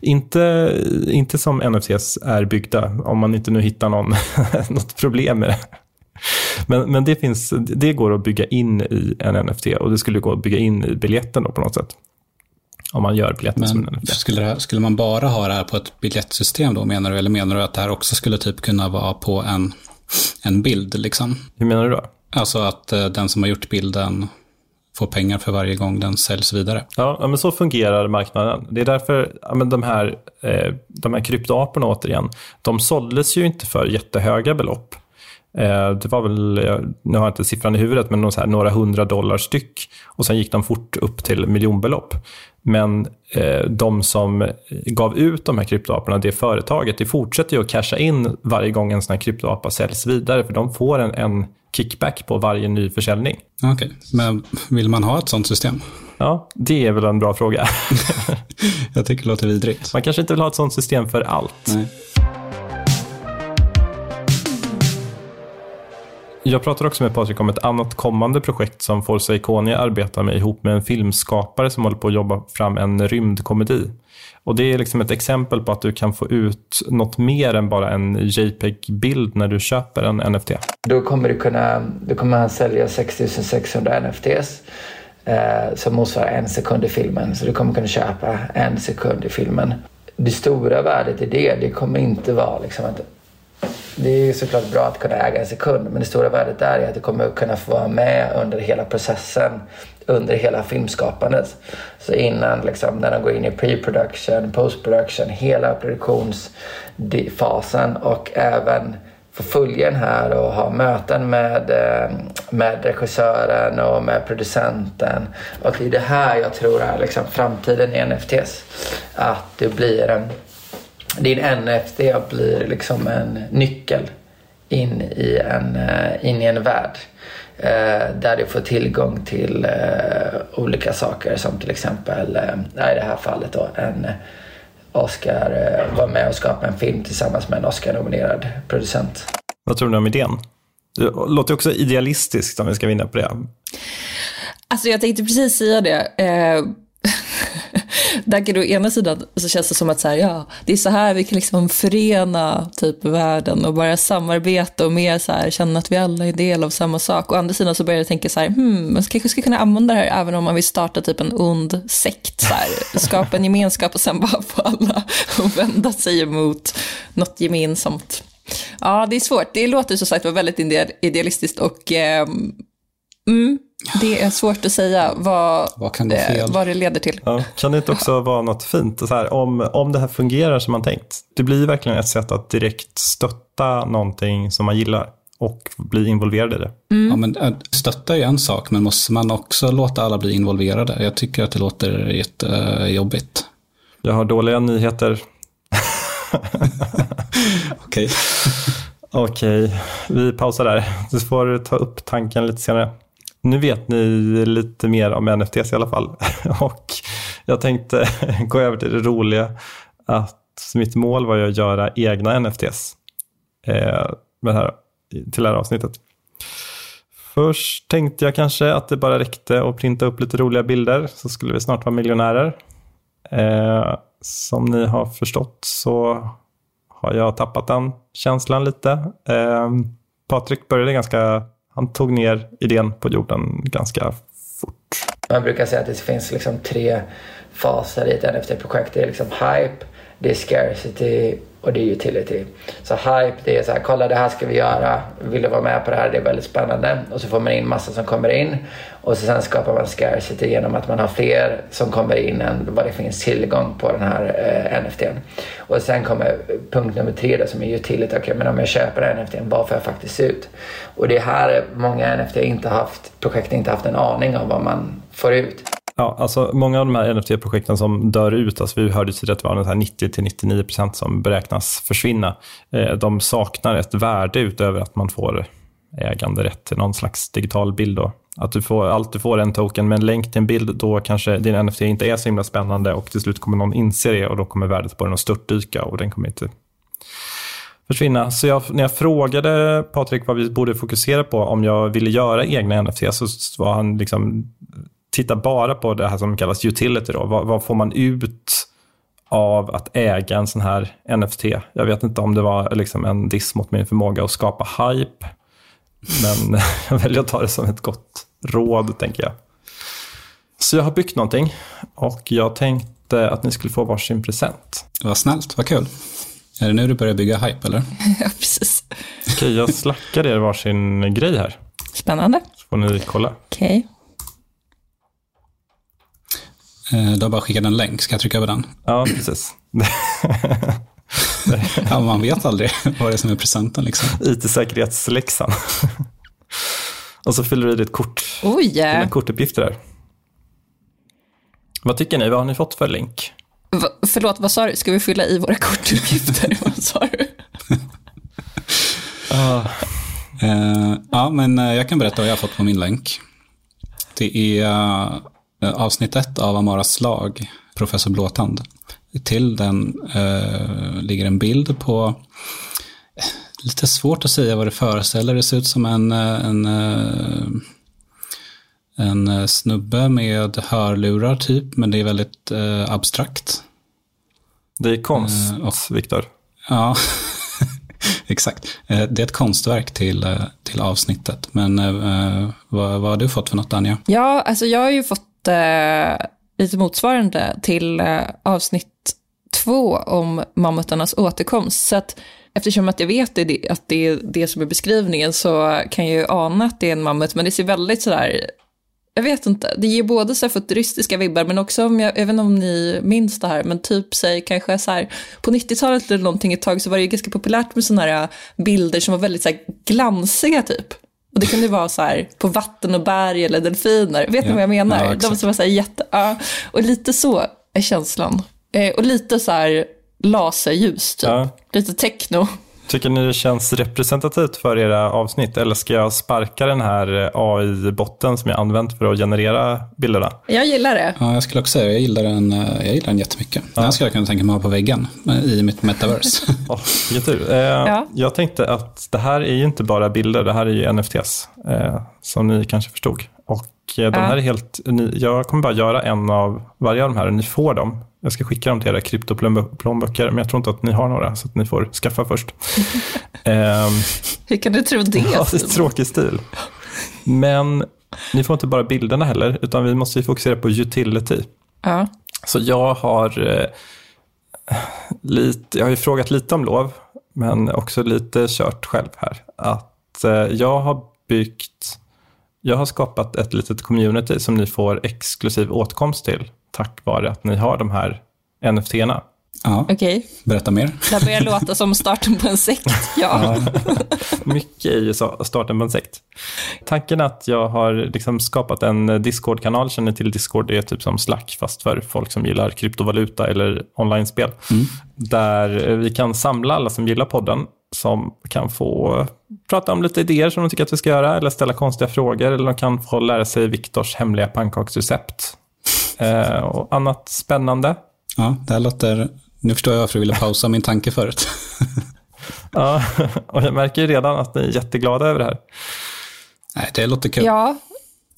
Inte, inte som NFTs är byggda, om man inte nu hittar någon, något problem med det. Men, men det, finns, det går att bygga in i en NFT och det skulle gå att bygga in i biljetten då på något sätt. Om man gör biljetten men som en NFT. Skulle, skulle man bara ha det här på ett biljettsystem då menar du? Eller menar du att det här också skulle typ kunna vara på en, en bild liksom? Hur menar du då? Alltså att eh, den som har gjort bilden får pengar för varje gång den säljs vidare. Ja, men så fungerar marknaden. Det är därför ja, men de, här, eh, de här kryptoaporna återigen, de såldes ju inte för jättehöga belopp. Eh, det var väl, nu har jag inte siffran i huvudet, men här, några hundra dollar styck. Och sen gick de fort upp till miljonbelopp. Men eh, de som gav ut de här kryptoaporna, det företaget, det fortsätter ju att casha in varje gång en sån här kryptoapa säljs vidare, för de får en, en kickback på varje ny försäljning. Okej, okay. men vill man ha ett sånt system? Ja, det är väl en bra fråga. jag tycker det låter vidrigt. Man kanske inte vill ha ett sånt system för allt. Nej. Jag pratar också med Patrik om ett annat kommande projekt som Forza Iconia arbetar med ihop med en filmskapare som håller på att jobba fram en rymdkomedi. Och Det är liksom ett exempel på att du kan få ut något mer än bara en JPEG-bild när du köper en NFT. Då kommer du kunna då kommer han sälja 6600 NFTs eh, som motsvarar en sekund i filmen. Så du kommer kunna köpa en sekund i filmen. Det stora värdet i det, det kommer inte vara liksom att det är såklart bra att kunna äga en sekund men det stora värdet där är att du kommer kunna få vara med under hela processen under hela filmskapandet. Så innan liksom, när de går in i pre-production, post-production, hela produktionsfasen och även få följa den här och ha möten med, eh, med regissören och med producenten. Och det är det här jag tror är liksom framtiden i NFTs. Att det blir en din NFT blir liksom en nyckel in i en, eh, in i en värld. Eh, där du får tillgång till eh, olika saker som till exempel, i det här fallet då, en Oscar, var med och skapa en film tillsammans med en Oscar-nominerad producent. Vad tror du om idén? Det låter också idealistiskt om vi ska vinna på det. Alltså jag tänkte precis säga det. Där å ena sidan så känns det som att så här, ja, det är så här vi kan liksom förena typ världen och bara samarbeta och mer så här, känna att vi alla är del av samma sak. Å andra sidan så börjar jag tänka så här, hmm, man kanske ska kunna använda det här även om man vill starta typ en ond sekt, så här, skapa en gemenskap och sen bara få alla att vända sig emot något gemensamt. Ja, det är svårt. Det låter som sagt väldigt idealistiskt och eh, mm, det är svårt att säga vad, vad, kan det, vad det leder till. Ja, kan det inte också vara något fint? Så här, om, om det här fungerar som man tänkt. Det blir verkligen ett sätt att direkt stötta någonting som man gillar och bli involverad i det. Mm. Ja, men äh, stötta är en sak, men måste man också låta alla bli involverade? Jag tycker att det låter jättejobbigt. Jag har dåliga nyheter. Okej. Okej, vi pausar där. Du får ta upp tanken lite senare. Nu vet ni lite mer om NFTs i alla fall. Och jag tänkte gå över till det roliga. Att mitt mål var ju att göra egna NFTs eh, med det här, till det här avsnittet. Först tänkte jag kanske att det bara räckte att printa upp lite roliga bilder så skulle vi snart vara miljonärer. Eh, som ni har förstått så har jag tappat den känslan lite. Eh, Patrik började ganska, han tog ner idén på jorden ganska fort. Man brukar säga att det finns liksom tre faser i ett NFT-projekt. Det är liksom hype, det är scarcity och det är utility. Så hype, det är så här, kolla det här ska vi göra, vill du vara med på det här, det är väldigt spännande. Och så får man in massa som kommer in. Och så sen skapar man scarcity genom att man har fler som kommer in än vad det finns tillgång på den här eh, NFTn. Och sen kommer punkt nummer tre då, som är utility. Okej, men om jag köper NFTn, vad får jag faktiskt ut? Och det är här många NFT inte haft, projekt inte haft en aning om vad man får ut. Ja, alltså många av de här NFT-projekten som dör ut, alltså vi hörde tidigare att det var 90-99% som beräknas försvinna, eh, de saknar ett värde utöver att man får äganderätt till någon slags digital bild. Då. Att du får, allt du får en token med en länk till en bild, då kanske din NFT inte är så himla spännande och till slut kommer någon inse det och då kommer värdet på den att störtdyka och den kommer inte försvinna. Så jag, när jag frågade Patrik vad vi borde fokusera på om jag ville göra egna NFT så var han liksom titta bara på det här som kallas utility. Då. Vad, vad, får man ut av att äga en sån här NFT? Jag vet inte om det var liksom en diss mot min förmåga att skapa hype. Men jag väljer att ta det som ett gott råd, tänker jag. Så jag har byggt någonting och jag tänkte att ni skulle få varsin present. Vad snällt, vad kul. Är det nu du börjar bygga hype, eller? ja, precis. Okej, jag slackar er varsin grej här. Spännande. Så får ni kolla. Okej. Eh, Du har bara skickat en länk, ska jag trycka över den? Ja, precis. ja, man vet aldrig vad det är som är presenten. Liksom. IT-säkerhetsläxan. Och så fyller du i ditt kort. Oj! Dina kortuppgifter där. Vad tycker ni? Vad har ni fått för länk? Va, förlåt, vad sa du? Ska vi fylla i våra kortuppgifter? vad sa du? Eh, ja, men eh, jag kan berätta vad jag har fått på min länk. Det är avsnitt ett av Amaras lag, Professor Blåtand. Till den eh, ligger en bild på, eh, lite svårt att säga vad det föreställer, det ser ut som en, eh, en, eh, en eh, snubbe med hörlurar typ, men det är väldigt eh, abstrakt. Det är konst, Eh, Viktor. Ja, exakt. Eh, Det är ett konstverk till, eh, till avsnittet. Men eh, vad, vad har du fått för något, Anja? Ja, alltså jag har ju fått eh, Eh, lite motsvarande till eh, avsnitt två om mammutarnas återkomst. Så att eftersom att jag vet det, att det är det som är beskrivningen så kan jag ju ana att det är en mammut, men det ser väldigt sådär jag vet inte, det ger både så här futuristiska vibbar men också, om jag, jag vet inte om ni minns det här, men typ säg kanske så här, på 90-talet eller någonting ett tag så var det ju ganska populärt med sådana här eh, bilder som var väldigt så här glansiga typ. Och det kunde vara så här på vatten och berg eller delfiner, vet ni Ja. vad jag menar? Ja, De som var så här jätte, ja, och lite så är känslan. Eh, och lite så här laserljus typ, Ja. lite techno. Tycker ni det känns representativt för era avsnitt eller ska jag sparka den här eh, AI-botten som jag använt för att generera bilderna? Jag gillar det. Ja, jag skulle också säga jag gillar den, eh, jag gillar den jättemycket. Den här skulle jag kunna tänka mig ha på väggen eh, i mitt metaverse. Oh, vilken tur. Eh, Jag tänkte att det här är ju inte bara bilder, det här är ju NFTs, eh, som ni kanske förstod. Och de Ja. här är helt, ni, jag kommer bara göra en av varje av de här och ni får dem. Jag ska skicka dem till era kryptoplånböcker, men jag tror inte att ni har några, så att ni får skaffa först. Ehm, Hur kan du tro det? Ja, det är tråkig stil. Men ni får inte bara bilderna heller, utan vi måste ju fokusera på utility. Ja. Så jag har, eh, lite, jag har ju frågat lite om lov, men också lite kört själv här. Att eh, jag har byggt, jag har skapat ett litet community som ni får exklusiv åtkomst till tack vare att ni har de här NFT-erna. Ja, Okej. berätta mer. Det börjar låta som starten på en sekt. Ja. Mycket är ju så- starten på en sekt. Tanken att jag har liksom skapat en Discord-kanal, känner till Discord, det är typ som Slack fast för folk som gillar kryptovaluta eller online-spel. Där vi kan samla alla som gillar podden som kan få prata om lite idéer som de tycker att vi ska göra eller ställa konstiga frågor eller de kan få lära sig Viktors hemliga pannkaksrecept. Eh, och annat spännande. Ja, det här låter... Nu förstår jag varför du ville pausa min tanke förut. Ja, och jag märker ju redan att ni är jätteglada över det här. Nej, det låter kul. Ja,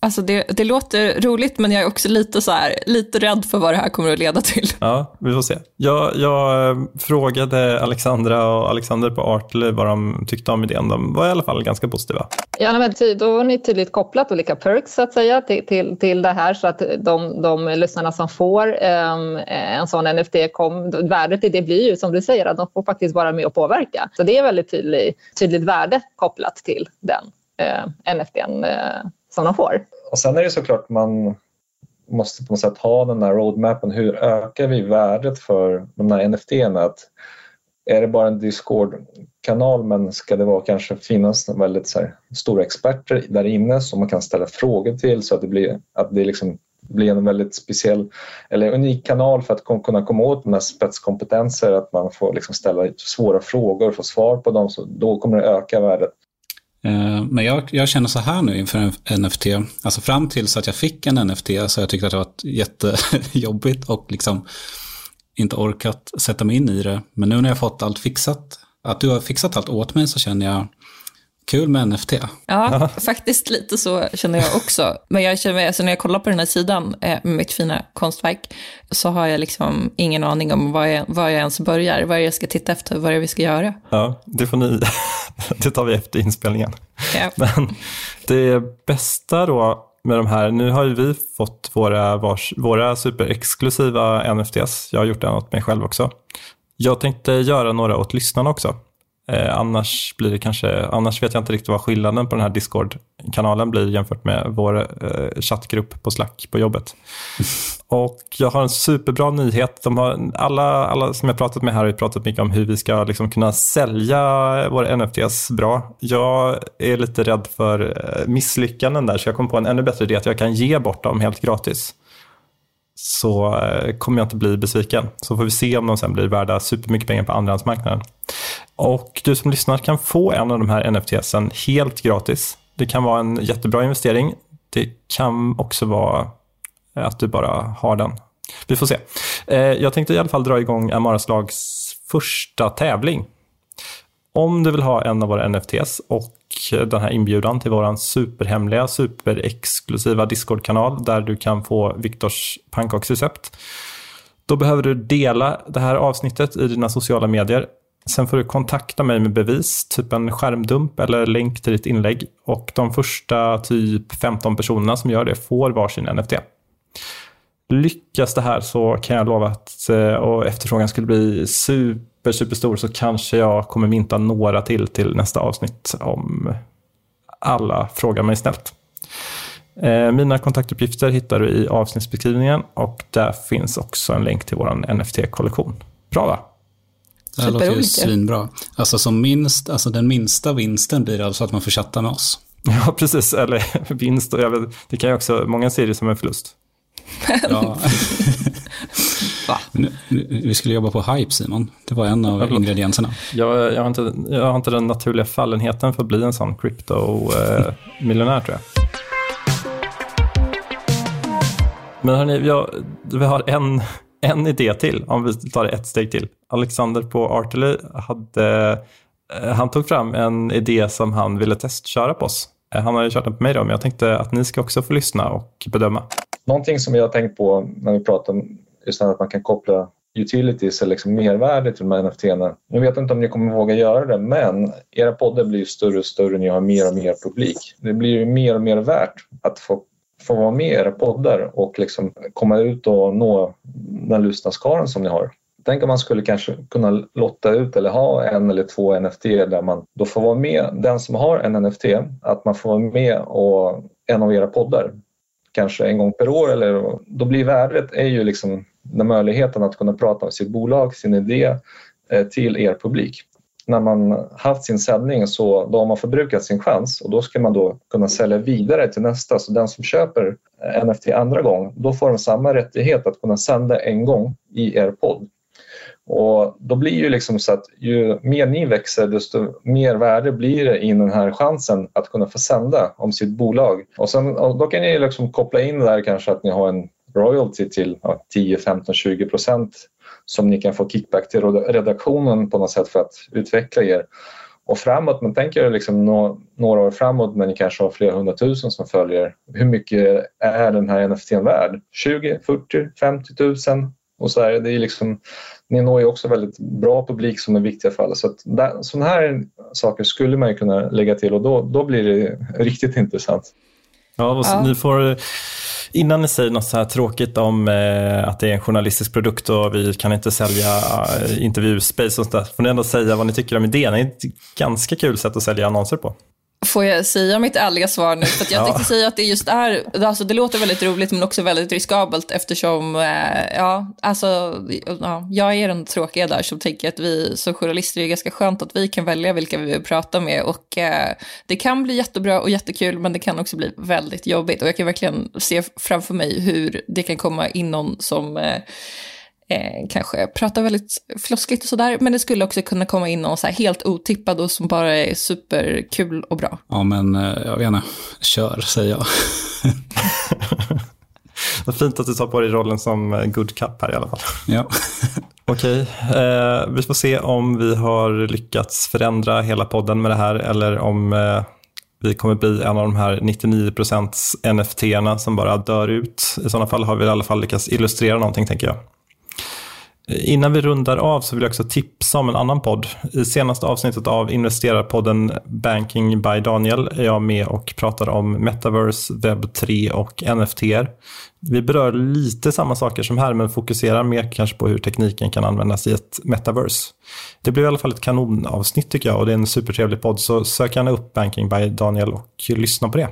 alltså det, det låter roligt men jag är också lite, så här, lite rädd för vad det här kommer att leda till. Ja, vi får se. Jag, jag eh, frågade Alexandra och Alexander på Artly vad de tyckte om idén. De var i alla fall ganska positiva. Ja, men ty- då har ni tydligt kopplat olika perks så att säga till, till, till det här så att de, de lyssnarna som får ehm, en sån NFT, kom, värdet i det blir ju som du säger att de får faktiskt vara med och påverka. Så det är väldigt tydlig, tydligt värde kopplat till den eh, NFTn eh, som de får. Och sen är det såklart man måste på något sätt ha den här roadmappen. Hur ökar vi värdet för de här NFT-erna? Att Är det bara en Discord-kanal men ska det vara kanske finnas väldigt så här, stora experter där inne som man kan ställa frågor till så att det blir, att det liksom blir en väldigt speciell eller unik kanal för att kunna komma åt de här spetskompetenser, att man får liksom ställa svåra frågor och få svar på dem, så då kommer det öka värdet. Eh, men jag, jag känner så här nu inför en NFT. Alltså fram tills att jag fick en NFT så har jag tyckt att det har varit jättejobbigt och liksom inte orkat sätta mig in i det. Men nu när jag fått allt fixat, att du har fixat allt åt mig så känner jag kul med NFT. Ja, faktiskt lite så känner jag också. Men jag känner mig, alltså när jag kollar på den här sidan eh, med mitt fina konstverk så har jag liksom ingen aning om var jag, var jag ens börjar, vad jag ska titta efter, vad vi ska göra. Ja, det får ni, det tar vi efter inspelningen. Ja. Men det bästa då med de här, nu har ju vi fått våra, vars, våra superexklusiva NFTs. Jag har gjort en åt mig själv också. Jag tänkte göra några åt lyssnarna också. Eh, annars blir det kanske, annars vet jag inte riktigt vad skillnaden på den här Discord-kanalen blir jämfört med vår eh, chattgrupp på Slack på jobbet. Och jag har en superbra nyhet. De har, alla, alla som jag pratat med här har ju pratat mycket om hur vi ska liksom kunna sälja våra NFTs bra. Jag är lite rädd för eh, misslyckanden där, så jag kom på en ännu bättre idé att jag kan ge bort dem helt gratis. Så eh, kommer jag inte bli besviken. Så får vi se om de sen blir värda supermycket pengar på andrahandsmarknaden. Och du som lyssnar kan få en av de här NFTsen helt gratis. Det kan vara en jättebra investering. Det kan också vara att du bara har den. Vi får se. Eh, jag tänkte i alla fall dra igång Amaras lags första tävling. Om du vill ha en av våra NFTs och den här inbjudan till vår superhemliga, superexklusiva Discord-kanal där du kan få Viktors pannkaksrecept. Då behöver du dela det här avsnittet i dina sociala medier. Sen får du kontakta mig med bevis, typ en skärmdump eller länk till ditt inlägg. Och de första typ 15 personerna som gör det får varsin NFT. Lyckas det här så kan jag lova att eh, och efterfrågan skulle bli super, super stor så kanske jag kommer minta några till till nästa avsnitt om alla frågar mig snällt. Eh, mina kontaktuppgifter hittar du i avsnittsbeskrivningen och där finns också en länk till vår NFT-kollektion. Bra va? Det låter ju svinbra. Alltså som minst, alltså den minsta vinsten blir alltså att man får chatta med oss. Ja, precis. Eller vinst. Och jag vet, det kan ju också, många ser det som en förlust. Ja. Nu- nu- Vi skulle jobba på hype Simon. Det var en av ingredienserna. Jag, jag, har inte, jag har inte den naturliga fallenheten för att bli en sån crypto-miljonär tror jag. Men hörni, jag, vi har en, en idé till, om vi tar det ett steg till. Alexander på Artely hade, eh, han tog fram en idé som han ville testköra på oss. Eh, han har ju kört den på mig då, men jag tänkte att ni ska också få lyssna och bedöma. Någonting som jag har tänkt på när vi pratar om just att man kan koppla utilities eller liksom mervärde till de här NFT-erna. jag vet inte om ni kommer våga göra det, men era poddar blir ju större och större. när Ni har mer och mer publik. Det blir ju mer och mer värt att få, få vara med i era poddar och liksom komma ut och nå den lyssnarskaran som ni har. Tänk om man skulle kanske kunna lotta ut eller ha en eller två NFT där man då får vara med, den som har en NFT, att man får vara med och en av era poddar kanske en gång per år eller då blir värdet är ju liksom den möjligheten att kunna prata om sitt bolag, sin idé eh, till er publik. När man haft sin sändning så då har man förbrukat sin chans och då ska man då kunna sälja vidare till nästa. Så den som köper eh, NFT andra gång, då får de samma rättighet att kunna sända en gång i er podd. Och då blir ju liksom så att ju mer ni växer desto mer värde blir det i den här chansen att kunna få sända om sitt bolag. Och, sen, och då kan ni liksom koppla in där kanske att ni har en royalty till ja, 10, 15, 20 procent som ni kan få kickback till redaktionen på något sätt för att utveckla er. Och framåt, man tänker liksom några år framåt när ni kanske har flera hundratusen som följer. Hur mycket är den här NFT värd? 20, 40, 50 000? Och så här, det är liksom, ni når ju också väldigt bra publik som är viktiga för alla. Så att där, sådana här saker skulle man ju kunna lägga till och då, då blir det riktigt intressant. Ja, och ja. ni får Innan ni säger något så här tråkigt om eh, att det är en journalistisk produkt och vi kan inte sälja eh, intervjuspace och sånt där, får ni ändå säga vad ni tycker om idén. Det är ett ganska kul sätt att sälja annonser på. Får jag säga mitt ärliga svar nu? För jag ja. tänkte säga att det just är, alltså det låter väldigt roligt men också väldigt riskabelt eftersom, eh, ja, alltså, ja, jag är den tråkiga där som tänker att vi som journalister är ganska skönt att vi kan välja vilka vi vill prata med och eh, det kan bli jättebra och jättekul men det kan också bli väldigt jobbigt och jag kan verkligen se framför mig hur det kan komma in någon som eh, eh, kanske pratar väldigt floskigt och sådär. Men det skulle också kunna komma in någon så här helt otippad och som bara är superkul och bra. Ja, men eh, jag vet inte. Kör, säger jag. Vad fint att du tar på dig rollen som eh, good cup här i alla fall. Ja. Okej, eh, vi får se om vi har lyckats förändra hela podden med det här eller om eh, vi kommer bli en av de här 99% NFT-erna som bara dör ut. I sådana fall har vi i alla fall lyckats illustrera någonting tänker jag. Innan vi rundar av så vill jag också tipsa om en annan podd. I senaste avsnittet av investerarpodden Banking by Daniel är jag med och pratar om metaverse, webb 3 och NFT. Vi berör lite samma saker som här men fokuserar mer kanske på hur tekniken kan användas i ett metaverse. Det blev i alla fall ett kanonavsnitt tycker jag och det är en supertrevlig podd så sök gärna upp Banking by Daniel och lyssna på det.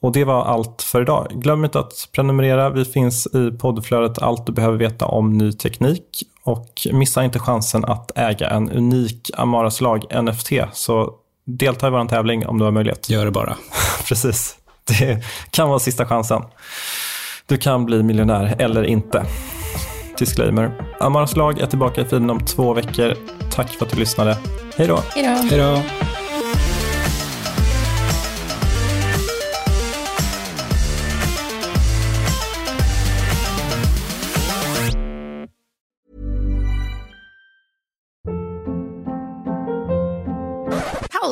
Och det var allt för idag. Glöm inte att prenumerera. Vi finns i poddflödet Allt du behöver veta om ny teknik. Och missa inte chansen att äga en unik Amaraslag NFT. Så delta i vår tävling om du har möjlighet. Gör det bara. Precis. Det kan vara sista chansen. Du kan bli miljonär eller inte. Disclaimer. Amaraslag är tillbaka i feeden om två veckor. Tack för att du lyssnade. Hej då. Hej då.